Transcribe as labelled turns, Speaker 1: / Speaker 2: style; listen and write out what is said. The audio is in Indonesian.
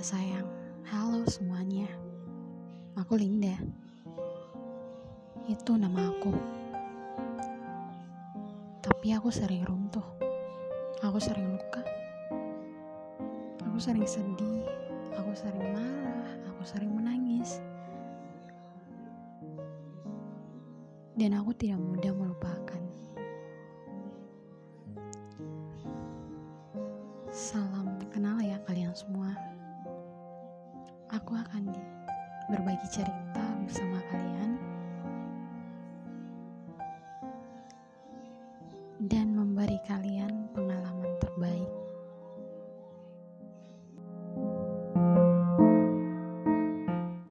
Speaker 1: Kak sayang, halo semuanya. Aku Linda. Itu nama aku. Tapi aku sering runtuh. Aku sering luka. Aku sering sedih. Aku sering marah. Aku sering menangis. Dan aku tidak mudah melupakan. Salam kenal kalian semua. Aku akan berbagi cerita bersama kalian. Dan